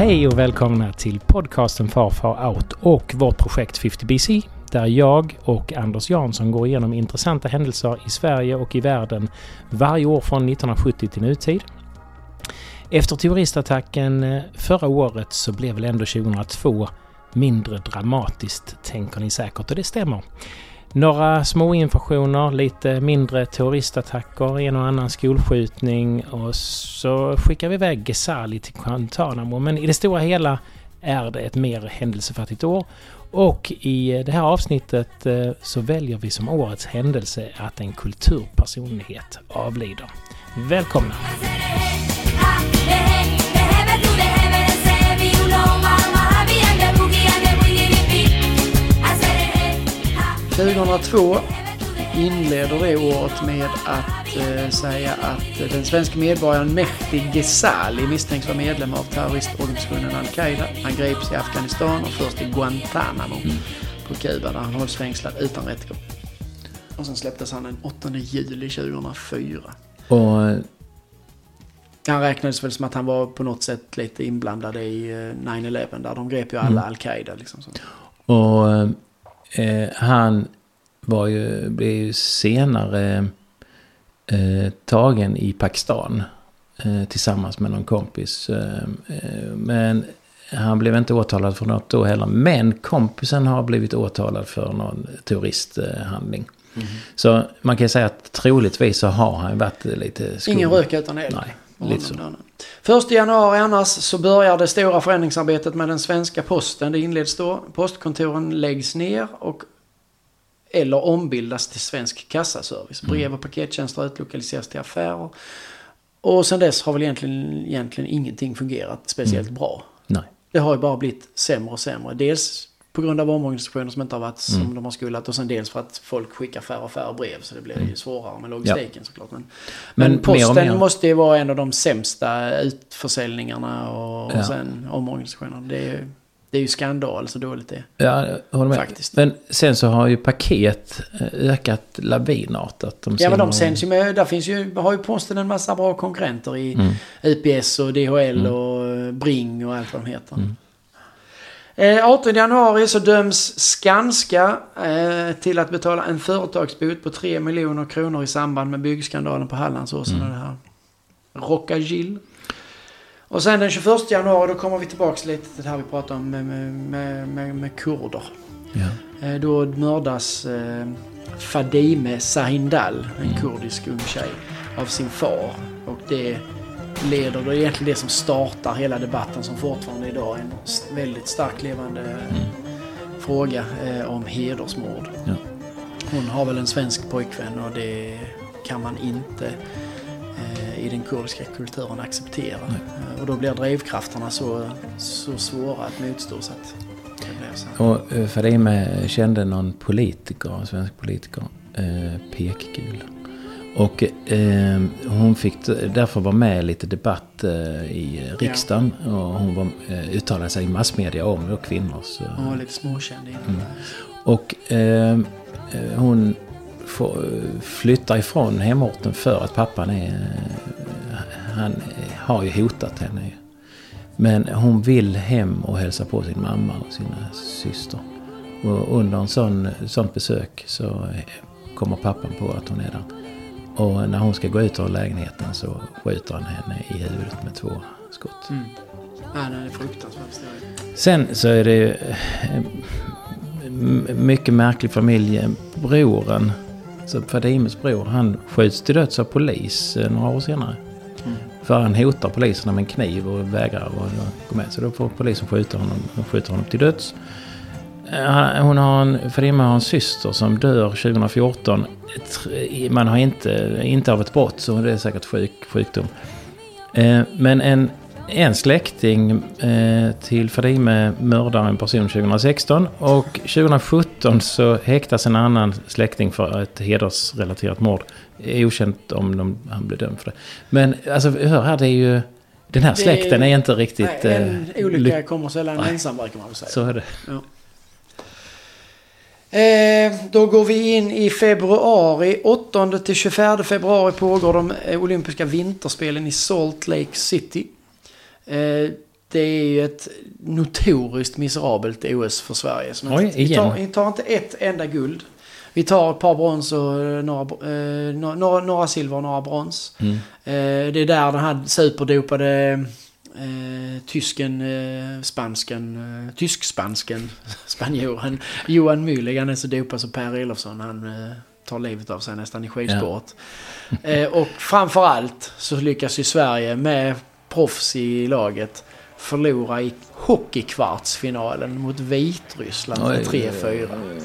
Hej och välkomna till podcasten Far Far Out och vårt projekt 50BC där jag och Anders Jansson går igenom intressanta händelser i Sverige och i världen varje år från 1970 till nutid. Efter terroristattacken eh, förra året så blev väl ändå 2002 mindre dramatiskt, tänker ni säkert, och det stämmer. Några små infektioner, lite mindre terroristattacker, en och annan skolskjutning och så skickar vi iväg Ghezali till Guantanamo. Men i det stora hela är det ett mer händelsefattigt år. Och i det här avsnittet eh, så väljer vi som årets händelse att en kulturpersonlighet avlider. Välkomna! 2002 inleder det året med att eh, säga att den svenska medborgaren Mehdi Ghezali misstänks vara medlem av terroristorganisationen Al-Qaida. Han greps i Afghanistan och först i Guantanamo mm. på Kuba där han hålls fängslad utan rättegång. Och sen släpptes han den 8 juli 2004. Och... Han räknades väl som att han var på något sätt lite inblandad i 9-11 eh, där de grep ju alla mm. Al-Qaida. Liksom. Och eh, han var ju, blev ju senare eh, tagen i Pakistan eh, tillsammans med någon kompis. Eh, eh, men han blev inte åtalad för något då heller. Men kompisen har blivit åtalad för någon terroristhandling. Mm. Så man kan säga att troligtvis så har han varit lite skum. Ingen rök utan eld. Nej, lite så. Först i januari annars så börjar det stora förändringsarbetet med den svenska posten. Det inleds då. Postkontoren läggs ner och eller ombildas till Svensk kassaservice. Mm. Brev och pakettjänster utlokaliseras till affärer. Och sen dess har väl egentligen, egentligen ingenting fungerat speciellt mm. bra. Nej. Det har ju bara blivit sämre och sämre. Dels på grund av omorganisationer som inte har varit mm. som de har skullat och sen dels för att folk skickar färre och färre brev så det blir ju mm. svårare med logistiken ja. såklart. Men, men, men posten mer mer. måste ju vara en av de sämsta utförsäljningarna och, ja. och sen omorganisationer. Det är det är ju skandal så dåligt det Ja, jag håller med. Faktiskt. Men sen så har ju paket eh, ökat lavinartat. De ja, men de sänds ju med. Där finns ju, har ju posten en massa bra konkurrenter i mm. UPS och DHL mm. och Bring och allt vad de heter. Mm. 18 eh, januari så döms Skanska eh, till att betala en företagsbot på 3 miljoner kronor i samband med byggskandalen på Hallandsåsen. Mm. Och det här Rockagill. Och sen den 21 januari då kommer vi tillbaks lite till det här vi pratade om med, med, med, med kurder. Ja. Eh, då mördas eh, Fadime Sahindal, en mm. kurdisk ung tjej, av sin far. Och det leder, det är egentligen det som startar hela debatten som fortfarande idag är en väldigt starkt levande mm. fråga eh, om hedersmord. Ja. Hon har väl en svensk pojkvän och det kan man inte i den kurdiska kulturen acceptera. Eh, och då blir drivkrafterna så, så svåra att motstå. Så att det blir så. Och eh, Fadime kände någon politiker, en svensk politiker, eh, pekgul. Och eh, hon fick därför vara med i lite debatt eh, i riksdagen. Ja. Och hon var, eh, uttalade sig i massmedia om då kvinnors... hon var lite småkänd innan. Mm. Och hon flyttar ifrån hemorten för att pappan är... Han har ju hotat henne. Men hon vill hem och hälsa på sin mamma och sina syster. Och under en sån, sånt besök så kommer pappan på att hon är där. Och när hon ska gå ut ur lägenheten så skjuter han henne i huvudet med två skott. Mm. Ja, det är fruktansvärt. Sen så är det mycket märklig familj. Broren så Fadimes bror, han skjuts till döds av polis eh, några år senare. Mm. För han hotar poliserna med en kniv och vägrar att gå med. Så då får polisen skjuta honom, skjuter honom till döds. Eh, hon har en, Fadime har en syster som dör 2014. Man har inte, inte av ett brott, så det är säkert sjuk, sjukdom. Eh, men en en släkting eh, till Fadime mördar en person 2016 och 2017 så häktas en annan släkting för ett hedersrelaterat mord. Okänt om de, han blev dömd för det. Men alltså, hör här, det är ju... Den här släkten är, är, inte riktigt... Nej, en olycka kommer sällan ensam brukar man väl säga. Så är det. Ja. Eh, då går vi in i februari. 8 till 24 februari pågår de olympiska vinterspelen i Salt Lake City. Eh, det är ju ett notoriskt miserabelt OS för Sverige. Som Oj, vi, tar, vi tar inte ett enda guld. Vi tar ett par brons och eh, några, eh, några, några, några silver och några brons. Mm. Eh, det är där den här superdopade eh, tysken, eh, spansken, eh, tysk-spansken, spanjoren Johan Müller, han är så dopad så Per Elofsson, han eh, tar livet av sig nästan i skidsport. Eh, och framförallt så lyckas ju Sverige med proffs i laget förlora i hockeykvartsfinalen mot Vitryssland med Oj, oj, 3-4.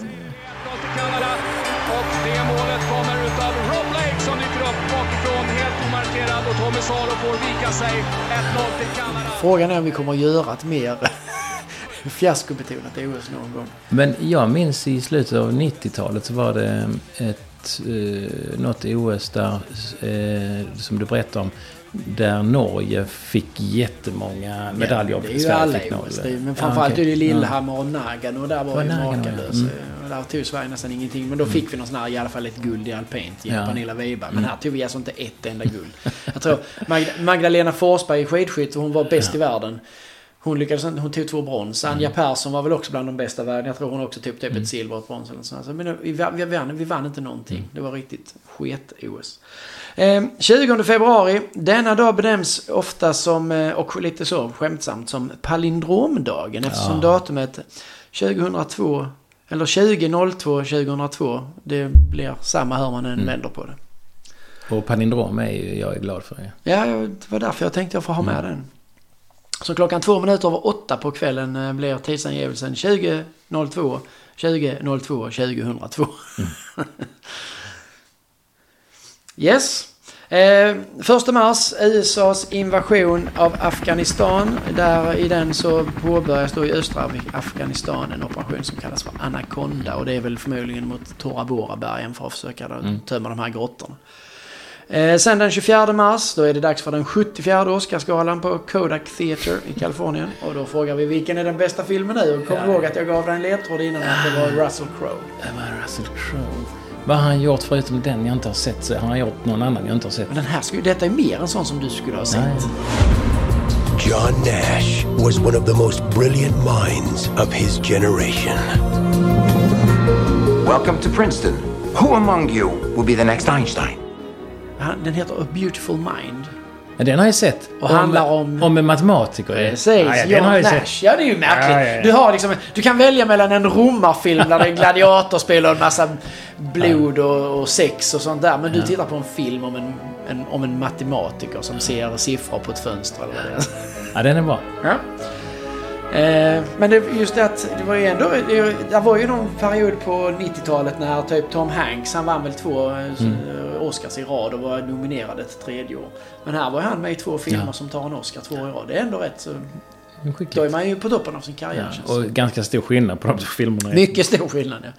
Får vika sig. 1-0 till Kanada. Frågan är om vi kommer att göra ett mer fiaskobetonat OS någon gång. Men jag minns i slutet av 90-talet så var det ett, eh, något OS där, eh, som du berättade om, där Norge fick jättemånga medaljer. det är ju Sverige alla. OS. Men Ja, framförallt okej. är det Lillehammer och Nagano och där var Var ju makalös. ja. Mm. Där tog Sverige nästan ingenting. Men då fick vi någon sån här, i alla fall ett guld i alpint genom Ja. Pernilla Wiberg. Men Mm. här tog vi alltså inte ett enda guld. Jag tror Mag- Magdalena Forsberg i skidskytte, hon var bäst i världen. Hon lyckades hon tog två brons. Anja Mm. Persson var väl också bland de bästa världen. Jag tror hon också tog typ ett silver och ett brons eller så. Alltså, Men vi, vann- vi, vann, vi vann inte någonting. Mm. Det var riktigt sket-OS. Eh, 20 februari. Denna dag benämns ofta som, eh, och lite så skämtsamt, som palindromdagen. Eftersom Ja. datumet 2002, eller 2002, 2002, det blir samma hur man än Mm. vänder på det. Och palindrom är ju jag är glad för. Ja. Ja, det var därför jag tänkte jag får ha med den. Så klockan två minuter över åtta på kvällen eh, blir tidsangivelsen 20.02, 20.02, 2002. yes. Eh, 1 mars, USAs invasion av Afghanistan. Där i den så påbörjas då i östra Afghanistan en operation som kallas för Anaconda. Och det är väl förmodligen mot Tora Bora-bergen för att försöka då tömma de här grottorna. Eh, sen den 24 mars, då är det dags för den 74 Oscarsgalan på Kodak Theatre i Kalifornien. Och då frågar vi vilken är den bästa filmen nu? Och kom Ja. ihåg att jag gav dig en ledtråd innan att det var Russell Crowe. Det var Russell Crowe. Vad har han gjort förutom den jag inte har sett? Så har han gjort någon annan jag inte har sett? Men den här skulle, detta är mer en sån som du skulle ha sett. Nej. John Nash was one of the most brilliant minds of his generation. Welcome to Princeton. Who among you will be the next Einstein? Den heter A Beautiful Mind. Ja, den har jag sett. Och handlar om- Om en matematiker. Precis, Ja, ja, den John har jag Nash. sett. Ja, det är ju märkligt. Ja. Du, har liksom, du kan välja mellan en romarfilm där det är gladiatorspel och en massa blod och, och sex och sånt där. Men du tittar på en film om en, en, om en matematiker som ser siffror på ett fönster eller vad det är. Ja, den är bra. Ja. Eh, men det, just det att det var ju ändå... Det, det var ju någon period på 90-talet när typ Tom Hanks, han vann väl två eh, Oscars i rad och var nominerad ett tredje år. Men här var ju han med i två filmer Ja. som tar en Oscar två år i rad. Det är ändå rätt så... Skickligt. Då är man ju på toppen av sin karriär Ja, och ganska stor skillnad på de två filmerna. Mycket stor skillnad ja.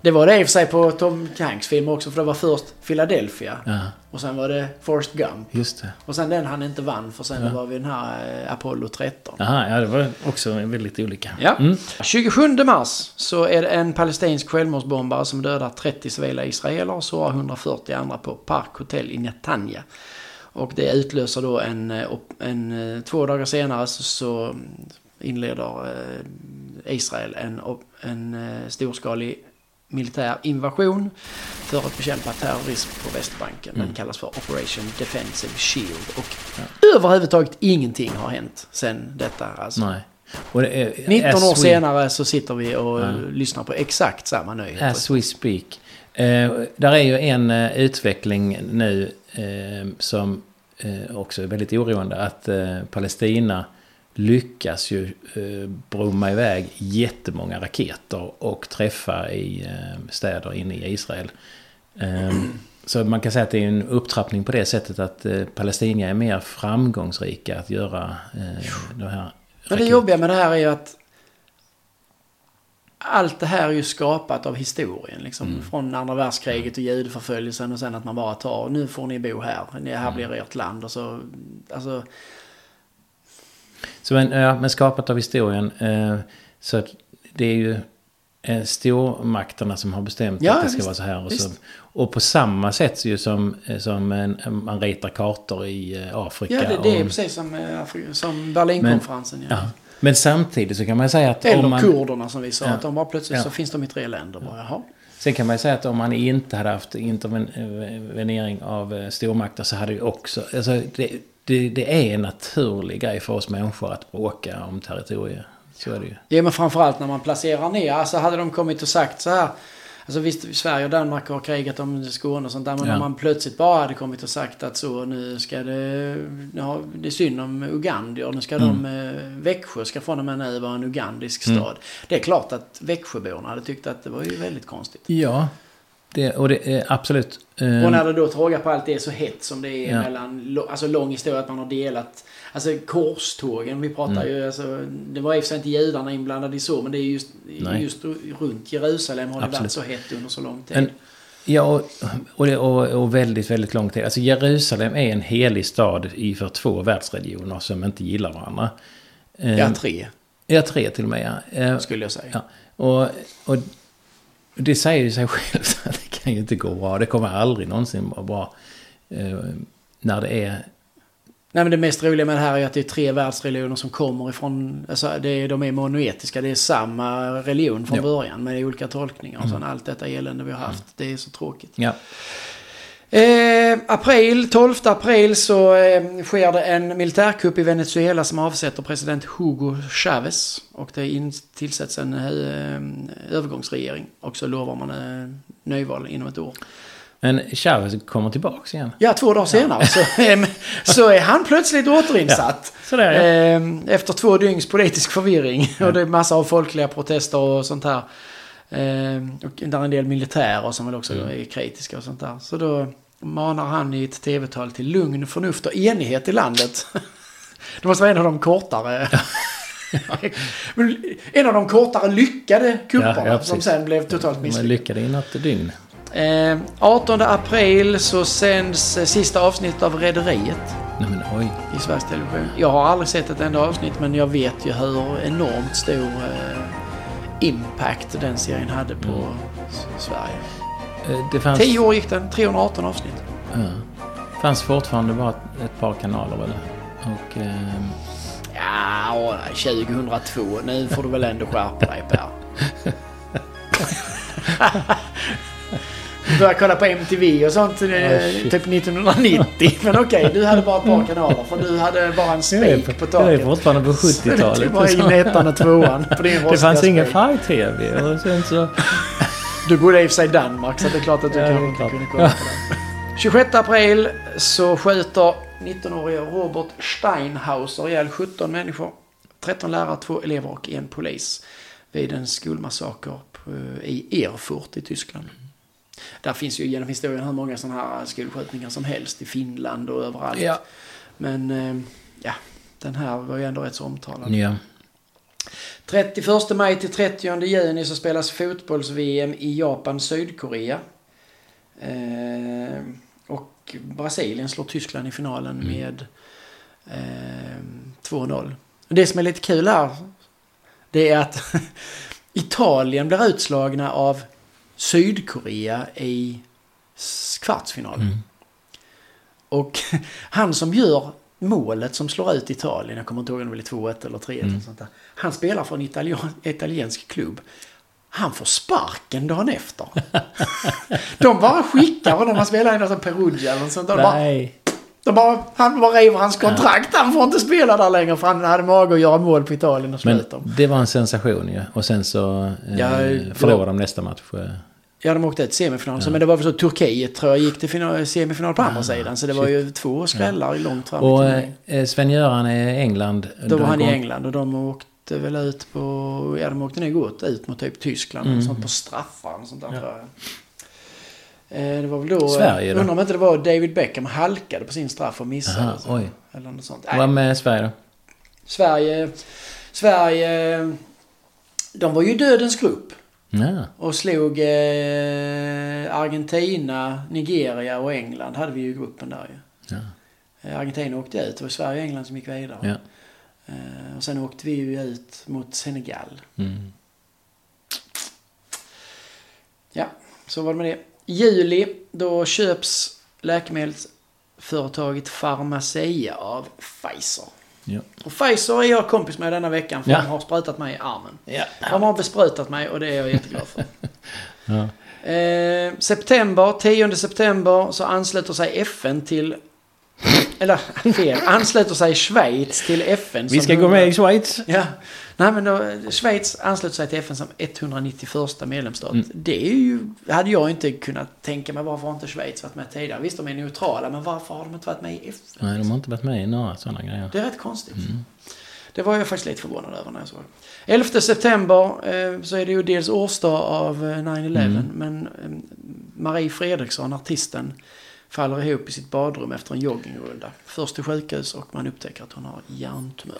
Det var det i och för sig på Tom Hanks film också för det var först Philadelphia. Ja, Och sen var det Forrest Gump. just det. Och sen den han inte vann för sen Ja. var vi den här eh, Apollo 13. Jaha, ja det var också väldigt olika. Ja. Mm. 27 mars så är det en palestinsk självmordsbombare som dödar 30 civila israeler och sårar 140 andra på Park Hotel i Netanya. Och det utlöser då en, eh, en eh, två dagar senare så, så inleder Israel en, en storskalig militär invasion för att bekämpa terrorism på Västbanken. Den kallas för Operation Defensive Shield. Och överhuvudtaget ingenting har hänt sen detta. Alltså. Nej. Är, 19 as år we- senare så sitter vi och Ja. lyssnar på exakt samma nyheter. As we speak. Eh, där är ju en eh, utveckling nu eh, som eh, också är väldigt oroande. Att eh, Palestina lyckas ju eh, bromma iväg jättemånga raketer och träffa i eh, städer inne i Israel. Eh, så man kan säga att det är en upptrappning på det sättet att eh, Palestina är mer framgångsrika att göra eh, de här Men det jobbiga med det här är ju att allt det här är ju skapat av historien. Liksom, Mm. Från andra världskriget och judeförföljelsen och sen att man bara tar, nu får ni bo här, här blir Mm. ert land. Och så, alltså, Så men, ja, men skapat av historien. Eh, så att det är ju eh, stormakterna som har bestämt Ja, att det ska visst, vara så här. Och, så, och på samma sätt ju som, eh, som en, man ritar kartor i eh, Afrika. Ja, det, det är och, precis som, eh, Afri- som Berlinkonferensen. Ja. ja. Men samtidigt så kan man säga att Eller om man... kurderna som vi sa, Ja. att de bara plötsligt Ja. så finns de i tre länder. Bara, jaha. Sen kan man säga att om man inte hade haft intervenering av stormakter så hade ju också... Alltså det, det, det är en naturlig grej för oss människor att bråka om territorier. Så är det ju. Ja, men framförallt när man placerar ner. Alltså hade de kommit och sagt så här. Alltså visst, Sverige och Danmark har krigat om Skåne och sånt där. Men Ja. om man plötsligt bara hade kommit och sagt att så nu ska det... Har, det är synd om ugandier. Nu ska de... Eh, Växjö ska från och med nu vara en ugandisk stad. Det är klart att Växjöborna hade tyckt att det var ju väldigt konstigt. Ja, det, och det är absolut... eh, Och när det då till råga på allt är så hett som det är Ja. mellan, alltså lång historia att man har delat, alltså korstågen, vi pratar Mm. ju, alltså, det var i och för sig inte judarna inblandade i så, men det är just, Nej. just runt Jerusalem har det Absolut. varit så hett under så lång tid. Men, ja, och, och, det, och, och väldigt, väldigt lång tid. Alltså Jerusalem är en helig stad i för två världsreligioner som inte gillar varandra. Eh, ja, tre Ja, tre till och med. Ja. Eh, skulle jag säga. Ja, och, och det säger ju sig självt att det kan ju inte gå bra. Det kommer aldrig någonsin vara bra. Eh, när det är... Nej men det mest roliga med det här är att det är tre världsreligioner som kommer ifrån, alltså det är, de är monoetiska, det är samma religion från Ja. början med olika tolkningar och sånt. Allt detta elände vi har haft, det är så tråkigt. Ja, Eh, april, 12 april så eh, sker det en militärkupp i Venezuela som avsätter president Hugo Chavez. Och det in, tillsätts en eh, övergångsregering. Och så lovar man eh, nyval inom ett år. men Chavez kommer tillbaks igen. Ja, två dagar senare så, eh, så är han plötsligt återinsatt. sådär, ja. Eh, efter två dygns politisk förvirring. Och det är massa av folkliga protester och sånt här. Eh, och där är en del militärer som väl också är kritiska och sånt där. Så då manar han i ett tv-tal till lugn, förnuft och enighet i landet. Det måste vara en av de kortare... En av de kortare lyckade kupperna Ja, som sen blev totalt De misslyckade. lyckade i något dygn. Eh, 18 april så sänds eh, sista avsnittet av Rederiet Nej men oj. i Sveriges Television. Jag har aldrig sett ett enda avsnitt men jag vet ju hur enormt stor eh, impact den serien hade på S- Sverige. Eh, Det fanns, 10 år gick den, 318 avsnitt. ja, fanns fortfarande bara ett, par kanaler väl? Och... ehm, Ja, och 2002. Nu får du väl ändå skärpa dig Per. Du började kolla på MTV och sånt eh, shit. typ 1990. Men okej, du hade bara ett par kanaler för du hade bara en spik på Jag är taket. fortfarande på Så det 70-talet. var in ettan och tvåan på din Det fanns ingen färg-tv. Och sen så... Du bodde i och för sig i Danmark så det är klart att du Ja, kanske inte kunde kolla på den. 26 april så skjuter 19-åriga Robert Steinhauser ihjäl 17 människor. 13 lärare, 2 elever och en polis vid en skolmassaker i Erfurt i Tyskland. Där finns ju genom historien hur många sådana här skolskjutningar som helst i Finland och överallt. Ja. Men eh, ja, den här var ju ändå rätt så omtalad. Ja. 31 maj till 30 juni så spelas fotbolls-VM i Japan-Sydkorea. Eh, och Brasilien slår Tyskland i finalen med eh, 2-0. Och Det som är lite kul här, det är att Italien blir utslagna av Sydkorea i kvartsfinalen. Och han som gör målet som slår ut Italien, jag kommer inte ihåg om det blir 2-1 eller 3-1 eller sånt där. Han spelar för en italien, italiensk klubb. Han får sparken dagen efter. De bara skickar honom, han spelar i Perugia eller något sånt där. De bara, de bara, han bara river hans kontrakt, han får inte spela där längre för han hade mage att göra mål på Italien och Men sluta. det var en sensation ju. Och sen så eh, Ja, förlorade de nästa match. Ja, de åkte ut i semifinal. Så, men det var väl så Turkiet tror jag gick till final, semifinal på andra sidan. Så det var ju två skrällar i långt fram Och eh, Sven-Göran är i England. Då var han i England och de åkte väl ut på... Ja, de åkte nog ut, ut mot typ Tyskland Mm. sånt på straffar och sånt där tror jag. Eh, Det var väl då... Sverige då? Undrar om inte det var David Beckham halkade på sin straff och missade. Aha, så. oj. Eller något sånt. Vad med Sverige då? Sverige... Sverige... De var ju dödens grupp. Ja. Och slog eh, Argentina, Nigeria och England hade vi ju i gruppen där ju. Ja. Eh, Argentina åkte ut. Det var Sverige och England som gick vidare. Ja. Eh, och sen åkte vi ju ut mot Senegal. Mm. Så var det med det. I juli då köps läkemedelsföretaget Pharmacia av Pfizer. Ja. Och Pfizer är jag kompis med denna veckan för Ja. de har sprutat mig i armen. Ja. De har besprutat mig och det är jag jätteglad för. Ja. Eh, september, 10 september så ansluter sig FN till... Eller fel, ansluter sig Schweiz till FN. Vi ska gå med i 100 Schweiz. Ja, nej men då, Schweiz ansluter sig till FN som 191 medlemsstat. Mm. Det är ju, hade jag inte kunnat tänka mig varför har inte Schweiz varit med tidigare. Visst de är neutrala men varför har de inte varit med i FN? Nej, de har inte varit med i några sådana grejer. Det är rätt konstigt. Mm. Det var jag faktiskt lite förvånad över när jag såg det. 11 september eh, så är det ju dels årsdag av eh, 9-11 Mm. men eh, Marie Fredriksson, artisten, faller ihop i sitt badrum efter en joggingrunda. Först till sjukhus och man upptäcker att hon har hjärntumör.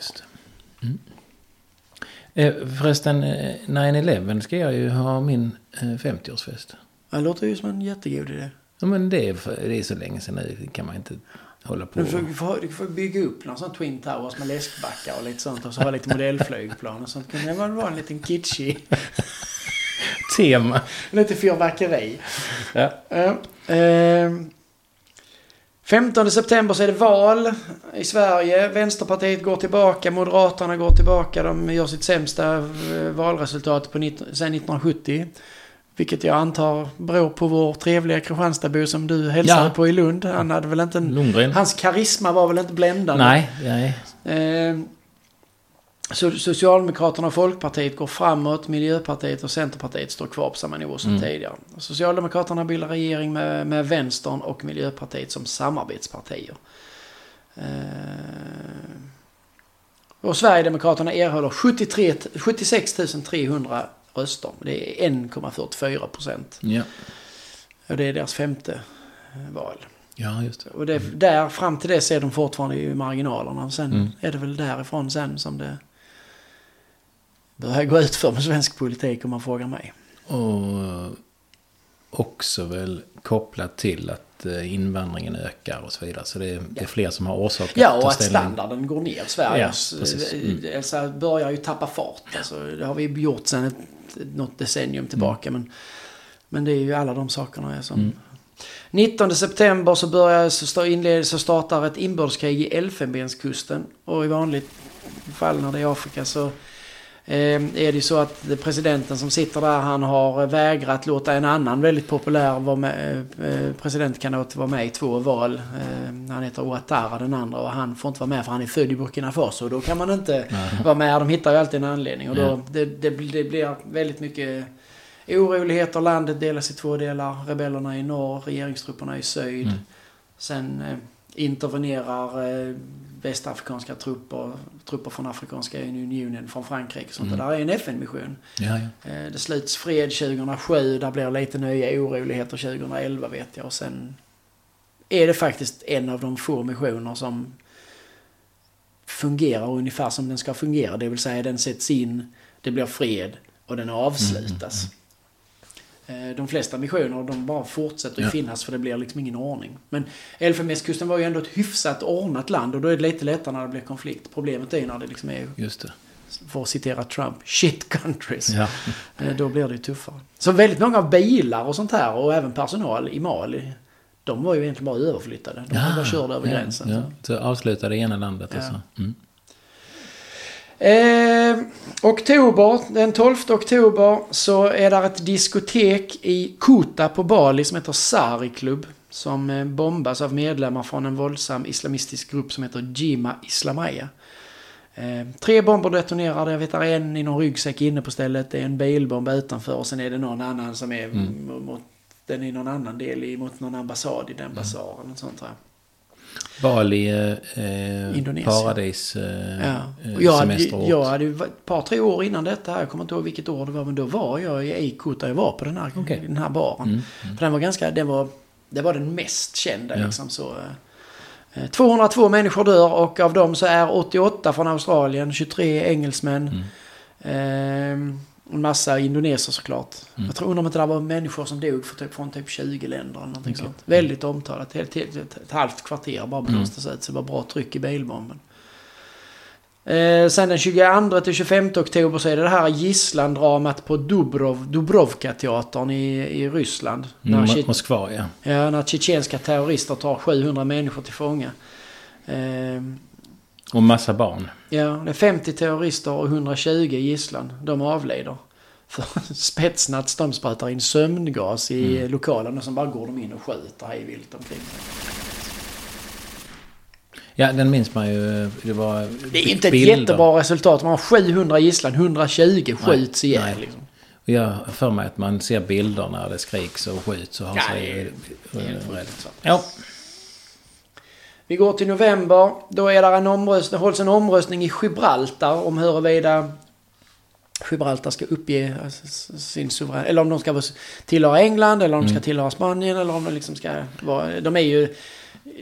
Eh, förresten, eh, 9-11 ska jag ju ha min eh, 50-årsfest. Det låter ju som en jättegod idé. Ja, men det är, det är så länge sedan nu. Det kan man inte hålla på. Du får, du, får, du får bygga upp någon sån Twin Towers med läskbackar och lite sånt. Och så ha lite modellflygplan och sånt. Det vara en liten kitschig, Tema. lite fyrverkeri. Ja. Ja. ehm, 15 september så är det val i Sverige. Vänsterpartiet går tillbaka, Moderaterna går tillbaka. De gör sitt sämsta valresultat på 19, sedan 1970. Vilket jag antar beror på vår trevliga Kristianstadbo som du hälsade Ja. på i Lund. Han hade väl inte en, Lundgren. Hans karisma var väl inte bländande. Nej, nej. Eh, så Socialdemokraterna och Folkpartiet går framåt. Miljöpartiet och Centerpartiet står kvar på samma nivå som Mm. tidigare. Socialdemokraterna bildar regering med, med Vänstern och Miljöpartiet som samarbetspartier. Eh, och Sverigedemokraterna erhåller 73, 76 300 röster. Det är 1,44 procent. Ja. Och det är deras femte eh, val. ja, just det. Och det, där fram till det är de fortfarande i marginalerna. Sen Mm. är det väl därifrån sen som det börjar gå ut för med svensk politik om man frågar mig. Och också väl kopplat till att eh, invandringen ökar och så vidare. Så det är, det är fler som har orsak att Ja, och att ställning. standarden går ner. Sveriges Ja. Mm. eh, Elsa börjar ju tappa fart. Alltså, det har vi gjort sen ett, något decennium tillbaka. Men, men det är ju alla de sakerna som... Mm. 19 september så, börjar, så, står inled, så startar ett inbördeskrig i Elfenbenskusten. Och i vanligt fall när det är Afrika så eh, är det så att presidenten som sitter där han har vägrat låta en annan väldigt populär vara med, eh, presidentkandidat vara med i två val. Eh, han heter Ouattara den andra och han får inte vara med för han är född i Burkina Faso. Då kan man inte vara med. De hittar ju alltid en anledning. Och då, det, det, det blir väldigt mycket oroligheter. Landet delas i två delar. Rebellerna i norr, regeringstrupperna i syd. Mm. Sen eh, intervenerar eh, västafrikanska trupper, trupper från Afrikanska unionen, från Frankrike och sånt. Mm. Och där är en FN-mission. Ja, ja. Eh, det sluts fred 2007, där blir lite nya oroligheter 2011 vet jag. Och sen är det faktiskt en av de få missioner som fungerar ungefär som den ska fungera. Det vill säga den sätts in, det blir fred och den avslutas. Eh, De flesta missioner de bara fortsätter Ja. finnas för det blir liksom ingen ordning. Men Elfenbenskusten var ju ändå ett hyfsat ordnat land och då är det lite lättare när det blir konflikt. Problemet är ju när det liksom är, Just det. för att citera Trump, shit countries. Ja. Eh, Då blir det ju tuffare. Så väldigt många bilar och sånt här och även personal i Mali. De var ju egentligen bara överflyttade. De var bara körda över ja, gränsen. Ja. Så avsluta det ena landet och Ja. så. Mm. Eh, oktober, den 12 oktober så är det ett diskotek i Kuta på Bali som heter Sari Club. Som eh, bombas av medlemmar från en våldsam islamistisk grupp som heter Jima Islamaya. Eh, tre bomber detonerar, jag vet att en i någon ryggsäck inne på stället, det är en bilbomb utanför och sen är det någon annan som är Mm. mot, den är i någon annan del i, mot någon ambassad i den basaren. och sånt där. Bali, eh, eh, Indonesien. paradis, eh, Ja. eh, jag, hade, semesterort. jag hade ju ett par, tre år innan detta här, jag kommer inte ihåg vilket år det var, men då var jag i Kuta, jag var på den här, Okej. den här baren. Mm. För den var ganska, den var, det var den mest kända Ja. liksom så. eh, 202 människor dör och av dem så är 88 från Australien, 23 engelsmän. Mm. Eh, en massa indoneser såklart. Mm. Jag tror undrar om det var människor som dog för typ, från typ 20 länder eller någonting Okej. sånt. Väldigt omtalat. Ett, ett, ett, ett halvt kvarter bara Mm. blåstes ut så det var bra tryck i bilbomben. Eh, sen den 22 till 25 oktober så är det det här gisslandramat på Dubrov, Dubrovka-teatern i, i Ryssland. När, Mm, Tje- Moskva, ja. ja, när tjetjenska terrorister tar 700 människor till fånga. Eh, Och massa barn. ja, det är 50 terrorister och 120 gisslan. De avlider. För Spetsnaz de sprutar in sömngas i Mm. lokalen och så bara går de in och skjuter hej vilt omkring sig. Ja, den minns man ju. Det var Det är inte ett bilder. jättebra resultat. Man har 700 gisslan, 120 skjuts Nej, ihjäl. nej. Liksom. Och Jag har för mig att man ser bilder när det skriks och skjuts och har Ja, sig det är- det är. Ja. Vi går till november. Då är det en omröstning, hålls en omröstning i Gibraltar om huruvida Gibraltar ska uppge alltså, sin suveränitet. Eller om de ska tillhöra England eller om de ska tillhöra Spanien eller om de liksom ska vara... De är ju,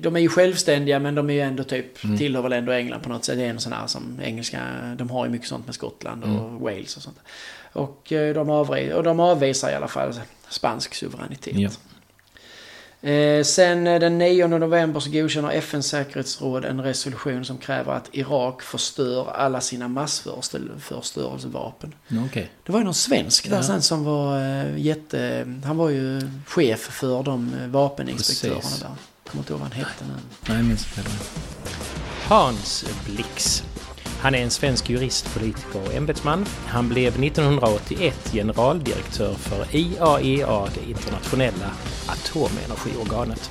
de är ju självständiga men de är ju ändå typ, tillhör väl ändå England på något sätt. Det är en sån här som engelska, de har ju mycket sånt med Skottland och Wales och sånt. Och eh, de, avre, och de avvisar i alla fall spansk suveränitet. Ja. Eh, sen eh, den 9 november så godkänner FNs säkerhetsråd en resolution som kräver att Irak förstör alla sina massförstörelsevapen. Okej. Det var ju någon svensk där Ja. sen som var eh, jätte... Han var ju chef för de vapeninspektörerna Precis. där. Jag kommer inte ihåg vad han hette nu. Nej, jag minns inte det. Hans Blix. Han är en svensk jurist, politiker och ämbetsman. Han blev 1981 generaldirektör för IAEA, det internationella atomenergiorganet.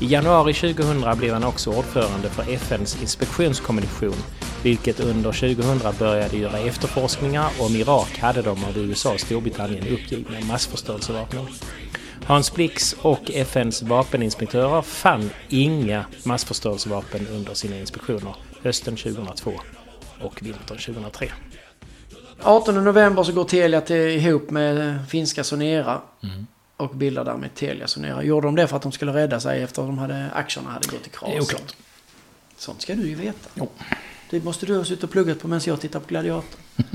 I januari 2000 blev han också ordförande för FNs inspektionskommission, vilket under 2000 började göra efterforskningar om Irak hade de av USA och Storbritannien uppgivna massförstörelsevapnen. Hans Blix och FNs vapeninspektörer fann inga massförstörelsevapen under sina inspektioner hösten 2002 och vintern 2003. 18 november så går Telia till, ihop med finska Sonera. Och bildar därmed Telia Sonera. Gjorde de det för att de skulle rädda sig efter att de hade, aktierna hade gått i kras? Det är oklart. Sånt ska du ju veta. Jo. Det måste du ha suttit och pluggat på medan jag tittar på Gladiator.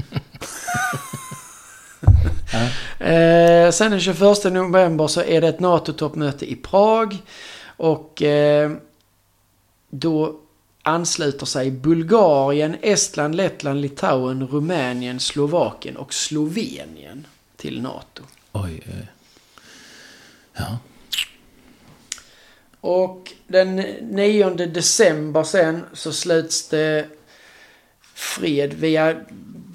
eh, sen den 21 november så är det ett NATO-toppmöte i Prag. Och eh, då ansluter sig Bulgarien, Estland, Lettland, Litauen, Rumänien, Slovakien och Slovenien till NATO. Oj. eh. Ja. Och den 9 december sen så sluts det fred via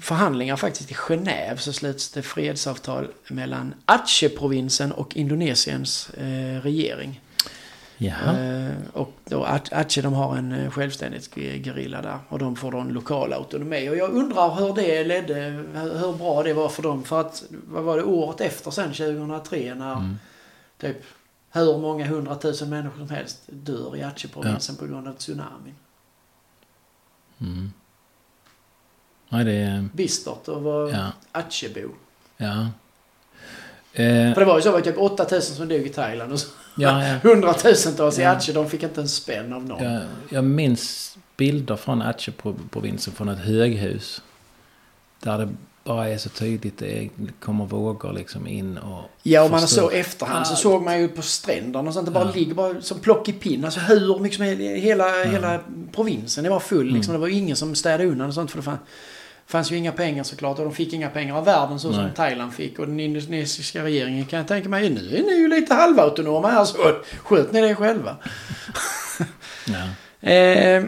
förhandlingar faktiskt i Genève så sluts det fredsavtal mellan Aceh-provinsen och Indonesiens eh, regering. Eh, och då Ac- Aceh de har en eh, självständighetsgerilla där och de får då en lokal autonomi. Och jag undrar hur det ledde, hur bra det var för dem. För att, vad var det, året efter sen 2003 när typ hur många hundratusen människor som helst dör i Aceh-provinsen på grund av tsunamin. Mm. Nej, det är... Bistert att vara Ja. Aceh-bo. Ja. Eh, För det var ju så, det var typ 8000 som dog i Thailand och så ja, ja. hundratusentals i Ja. Aceh. De fick inte en spänn av någon. Jag, jag minns bilder från Aceh-provinsen från ett höghus. Där det bara är så tydligt. Det kommer vågor liksom in och... Ja, och man förstör. såg efterhand så allt. såg man ju på stränderna och sånt. Det bara Ja. ligger bara som plockepinn. Alltså hur mycket som helst. Hela, hela provinsen det var full. Mm. Liksom. Det var ju ingen som städade undan och sånt. För det fann, fanns ju inga pengar såklart. Och de fick inga pengar av världen så som. Thailand fick. Och den indonesiska regeringen kan jag tänka mig. Nu är ni ju lite halvautonoma här så sköt ni det själva. Ja. Eh,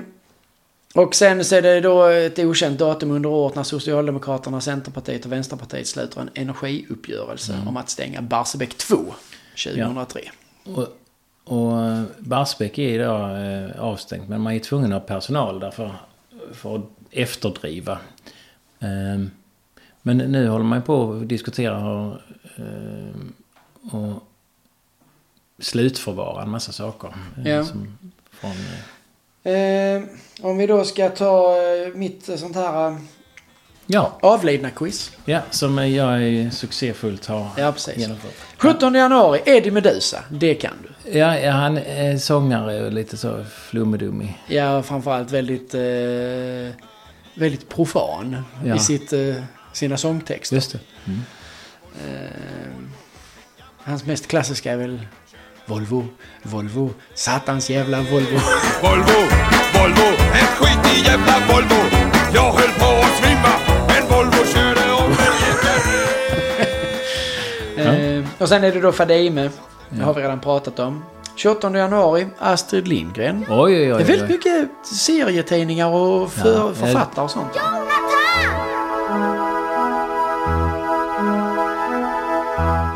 och sen så är det då ett okänt datum under året när Socialdemokraterna, Centerpartiet och Vänsterpartiet sluter en energiuppgörelse om att stänga Barsebäck 2 2003. Och, och eh, Barsbäck är idag eh, avstängt. Men man är tvungen att ha personal där för, för att efterdriva. Ehm, men nu håller man ju på att diskutera hur, ehm, och slutförvara en massa saker. eh, Ja. Från, eh, Eh, om vi då ska ta eh, mitt sånt här ja, avlidna quiz. ja, som jag är succéfullt har Ja, precis. genomfört. 17 januari, Eddie Meduza. Det kan du. Ja, ja, han är sångare och lite så flummedummy. Ja, framförallt väldigt, eh, väldigt profan Ja. i sitt, eh, sina sångtexter. Just det. Eh, hans mest klassiska är väl Volvo, Volvo, satans jävla Volvo. Volvo, Volvo, en skitig jävla Volvo. Jag höll på att svimma, men Volvo körde om. Eh, och sen är det då Fadime. Det har vi redan pratat om. 28 januari, Astrid Lindgren. Oj, oj, oj. Det är väldigt mycket serietidningar och för, Ja, författare och sånt.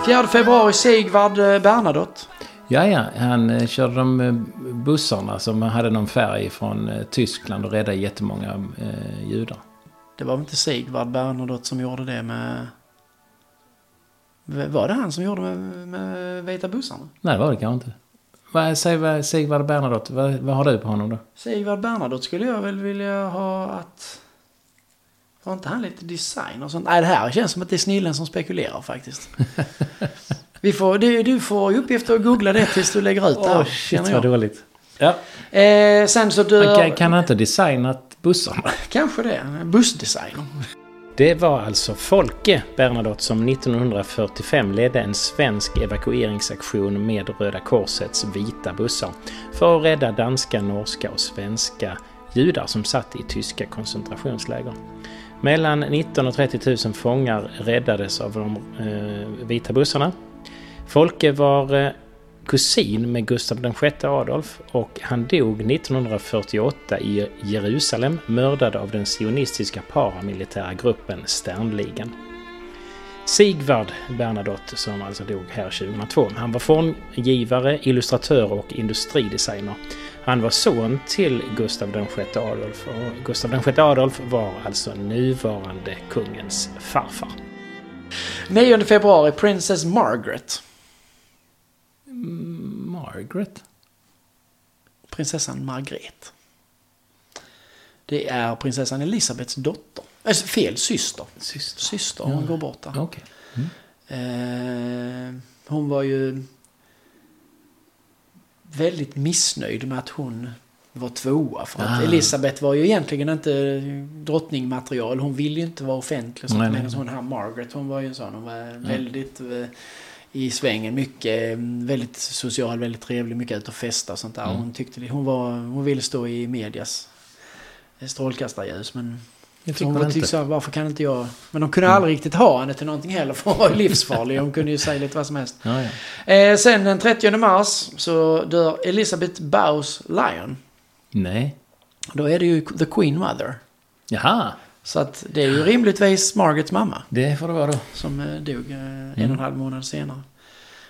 Fjärde februari, Sigvard eh, Bernadotte. Ja, ja. Han eh, körde de eh, bussarna som hade någon färg från Tyskland och räddade jättemånga eh, judar. Det var väl inte Sigvard Bernadotte som gjorde det med... Var det han som gjorde med, med Vita bussarna? Nej, det var det kanske inte. Vad säger Sigvard Bernadotte? Vad, vad har du på honom då? Sigvard Bernadotte skulle jag väl vilja ha att... Var inte han lite design och sånt? Nej, det här känns som att det är snillen som spekulerar faktiskt. Vi får, du, du får uppgift att googla det tills du lägger ut det här. känner jag. dåligt. Ja. Eh, sen så dör... Kan, kan han inte designat bussarna? Kanske det. Bussdesigner. Det var alltså Folke Bernadotte som 1945 ledde en svensk evakueringsaktion med Röda Korsets vita bussar för att rädda danska, norska och svenska judar som satt i tyska koncentrationsläger. Mellan 19 och 30 000 fångar räddades av de eh, vita bussarna. Folke var eh, kusin med Gustav VI Adolf och han dog 1948 i Jerusalem mördad av den sionistiska paramilitära gruppen Sternligan. Sigvard Bernadotte, som alltså dog här 2002, han var formgivare, illustratör och industridesigner. Han var son till Gustav VI Adolf och Gustav VI Adolf var alltså nuvarande kungens farfar. 9 februari, Princess Margaret. Margaret? Prinsessan Margret. Det är prinsessan Elisabeths dotter. Alltså, fel, syster. Syster. Syster, hon går bort där. Okej. Eh, hon var ju väldigt missnöjd med att hon var tvåa. För att Ah. Elisabeth var ju egentligen inte drottningmaterial. Hon ville ju inte vara offentlig. sånt. Nej, nej. Medan hon här Margaret, hon var ju en sån. Hon var väldigt eh, i svängen. Mycket, eh, väldigt social, väldigt trevlig. Mycket ut och festa och sånt där. Mm. Hon, tyckte det, hon, var, hon ville stå i medias strålkastarljus. Men Det fick hon var inte. varför kan inte jag... Men de kunde aldrig riktigt ha henne till någonting heller för hon var ju livsfarlig. Hon kunde ju säga lite vad som helst. Ja, ja. Eh, sen den 30 mars så dör Elizabeth Bowes Lyon. Nej. Då är det ju The Queen Mother. Jaha. Så att det är ju rimligtvis Margarets mamma Det får det vara då. som eh, dog eh, en och en halv månad senare.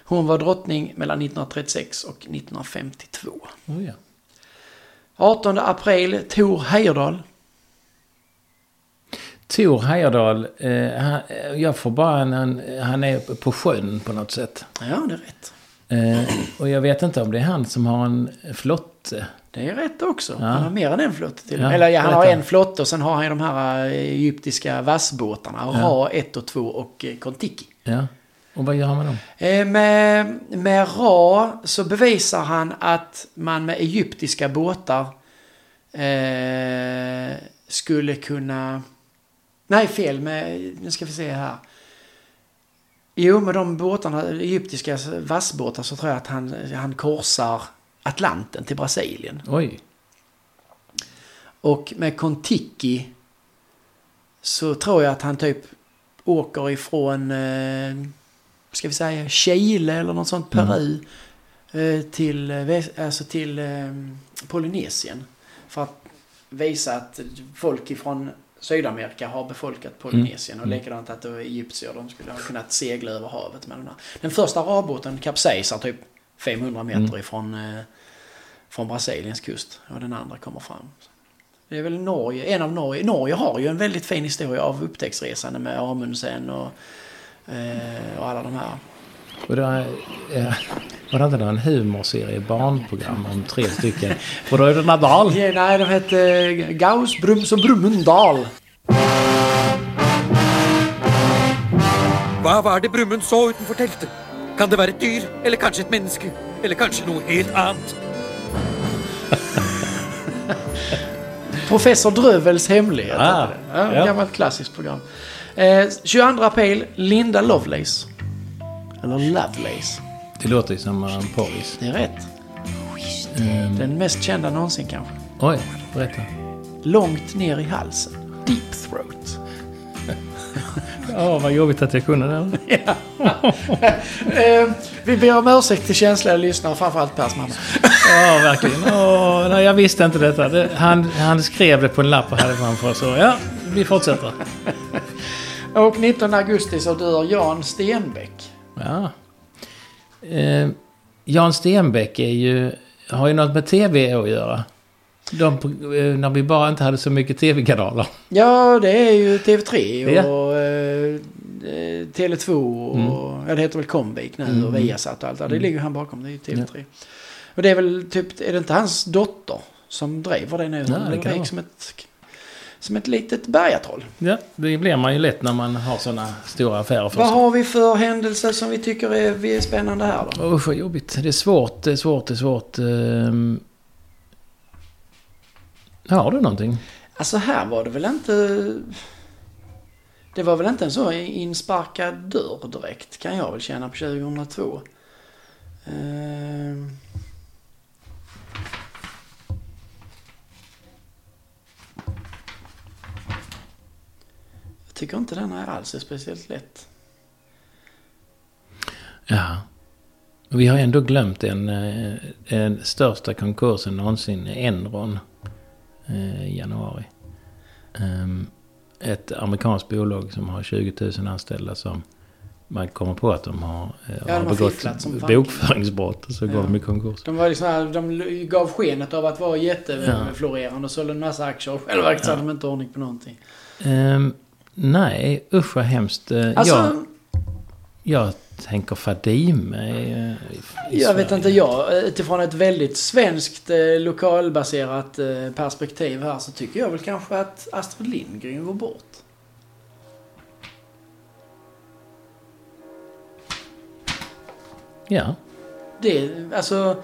Hon var drottning mellan 1936 och 1952. Oh, ja. 18 april, Tor Heyerdahl. Tor Heyerdahl, eh, han, eh, jag får bara en, en, han är på sjön på något sätt. Ja, det är rätt. Eh, och jag vet inte om det är han som har en flotte. Det är rätt också. Ja. Han har mer än en flotte till. Ja, Eller ja, han har en flotte och sen har han ju de här eh, egyptiska vassbåtarna. Ra 1 och 2 och eh, Kontiki. Ja. Och vad gör han med dem? Eh, Med, med Ra så bevisar han att man med egyptiska båtar eh, skulle kunna... Nej, fel. Med, nu ska vi se här. Jo, med de båtarna, egyptiska vassbåtar, så tror jag att han, han korsar Atlanten till Brasilien. Oj. Och med Kontiki så tror jag att han typ åker ifrån, eh, ska vi säga, Chile eller något sånt, Peru. Eh, till, eh, alltså till eh, Polynesien. För att visa att folk ifrån Sydamerika har befolkat Polynesien. Och likadant att då egyptier de skulle ha kunnat segla över havet med den här. Den första arabåten kapsejsar typ 500 meter ifrån, eh, från Brasiliens kust. Och den andra kommer fram. Det är väl Norge, en av Norge. Norge har ju en väldigt fin historia av upptäcktsresande med Amundsen och, eh, och alla de här. Och det är, eh, var det inte en humorserie, barnprogram om tre stycken bröderna Dahl? Ja, nej, de hette Gauss, Brums och Brumunddal. Hva var det Brumund så utenfor teltet? Kan det være et dyr, eller kanskje et menneske? Eller kanskje noe helt annet? Professor Drövels hemlighet. Ah, ja, ja. Gammalt klassiskt program. Eh, 22 april, Linda Lovelace. Eller Lovelace. Det låter ju som en porris. Det är rätt. Den mest kända någonsin kanske. Oj, berätta. Långt ner i halsen. Deep Throat. Ja, vad jobbigt att jag kunde den. Eh, vi ber om ursäkt till känsliga lyssnare, framförallt Pers mamma. Ja, verkligen. Åh, nej, jag visste inte detta. Det, han, han skrev det på en lapp och hade framför så ja, vi fortsätter. Och 19 augusti så dör Jan Stenbeck. Ja. Eh, Jan Stenbeck är ju, har ju något med tv att göra. De, eh, när vi bara inte hade så mycket tv-kanaler. Ja, det är ju TV3 Ja. och eh, eh, Tele2 och ja, det heter väl Comvik nu och Viasat och allt det. Det ligger han bakom, det är ju TV3. Och det är väl typ, är det inte hans dotter som driver det nu? Ja, det kan som ett, som ett litet bergatroll. Ja, det blir man ju lätt när man har sådana stora affärer för Vad sig. har vi för händelser som vi tycker är, vi är spännande här då? Usch vad jobbigt. Det är svårt, det är svårt, det är svårt. Ehm. Har du någonting? Alltså här var det väl inte... Det var väl inte en så insparkad dörr direkt kan jag väl känna på 2002. Ehm. Tycker inte den här alls är speciellt lätt. Ja. Vi har ändå glömt den, eh, största konkursen någonsin, Enron, eh, i januari. Ehm, Ett amerikanskt bolag som har 20 000 anställda som man kommer på att de har, eh, de har har begått bokföringsbrott och så går Ja. de i konkurs. De, var liksom här, de gav skenet av att vara jätteflorerande och sålde en massa aktier. Och själva så hade de inte ordning på någonting. Ehm, nej, usch vad hemskt. Eh, Alltså, jag, jag tänker Fadime. eh, i- i Jag vet inte, jag utifrån ett väldigt svenskt eh, lokalbaserat eh, perspektiv här så tycker jag väl kanske att Astrid Lindgren går bort. Ja. Det, alltså,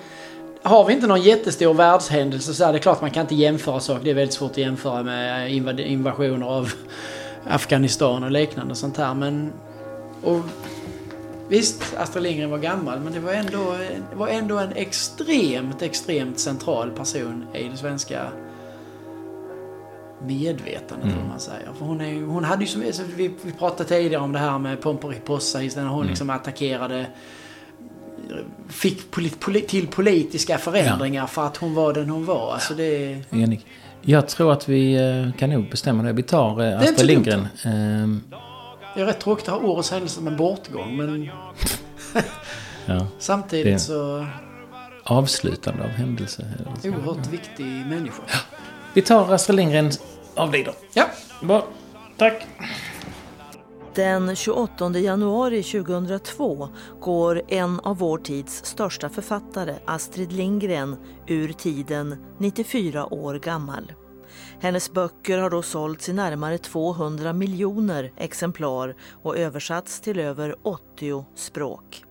har vi inte någon jättestor världshändelse så är det klart man kan inte jämföra saker. Det är väldigt svårt att jämföra med invasioner av Afghanistan och liknande sånt här. Men, och visst, Astrid Lindgren var gammal men det var ändå, det var ändå en extremt, extremt central person i det svenska medvetandet Mm. om man säger. För hon, är, hon hade ju som, vi, vi pratade tidigare om det här med Pomperipossa, när Mm. hon liksom attackerade fick polit, polit, till politiska förändringar för att hon var den hon var. Alltså det... Enig. Jag tror att vi eh, kan nog bestämma det. Vi tar eh, inte Astrid. Lindgren. Ehm, Det är rätt tråkigt att ha årets händelse med bortgång men ja. samtidigt så Avslutande av händelse. oerhört viktig människa. Vi tar Astrid Lindgren avlider. Ja, Bra. Tack. Den 28 januari 2002 går en av vår tids största författare, Astrid Lindgren, ur tiden 94 år gammal. Hennes böcker har då sålts i närmare 200 miljoner exemplar och översatts till över 80 språk.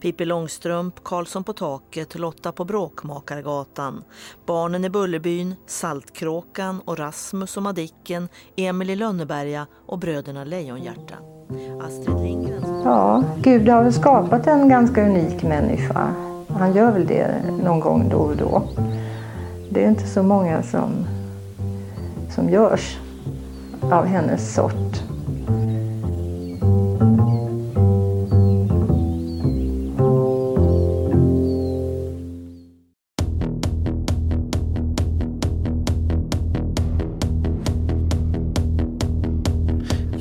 Pippi Långstrump, Karlsson på taket, Lotta på Bråkmakargatan, Barnen i Bullerbyn, Saltkråkan och Rasmus och Madicken, Emil i Lönneberga och Bröderna Lejonhjärta. Astrid Lindgren Ja, Gud har väl skapat en ganska unik människa. Han gör väl det någon gång då och då. Det är inte så många som, som görs av hennes sort.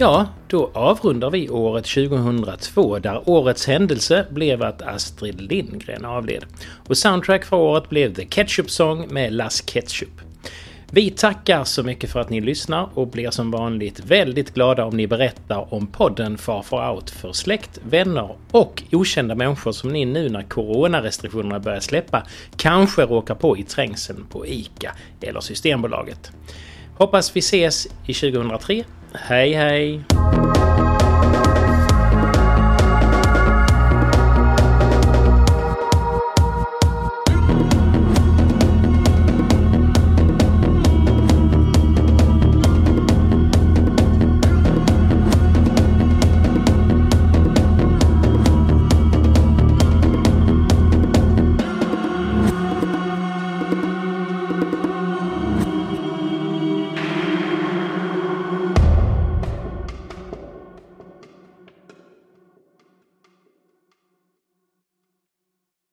Ja, då avrundar vi året 2002 där årets händelse blev att Astrid Lindgren avled. Och soundtrack för året blev The Ketchup Song med Las Ketchup. Vi tackar så mycket för att ni lyssnar och blir som vanligt väldigt glada om ni berättar om podden Far Far Out för släkt, vänner och okända människor som ni nu när coronarestriktionerna börjar släppa kanske råkar på i trängseln på ICA eller Systembolaget. Hoppas vi ses i 2003. Hej hej!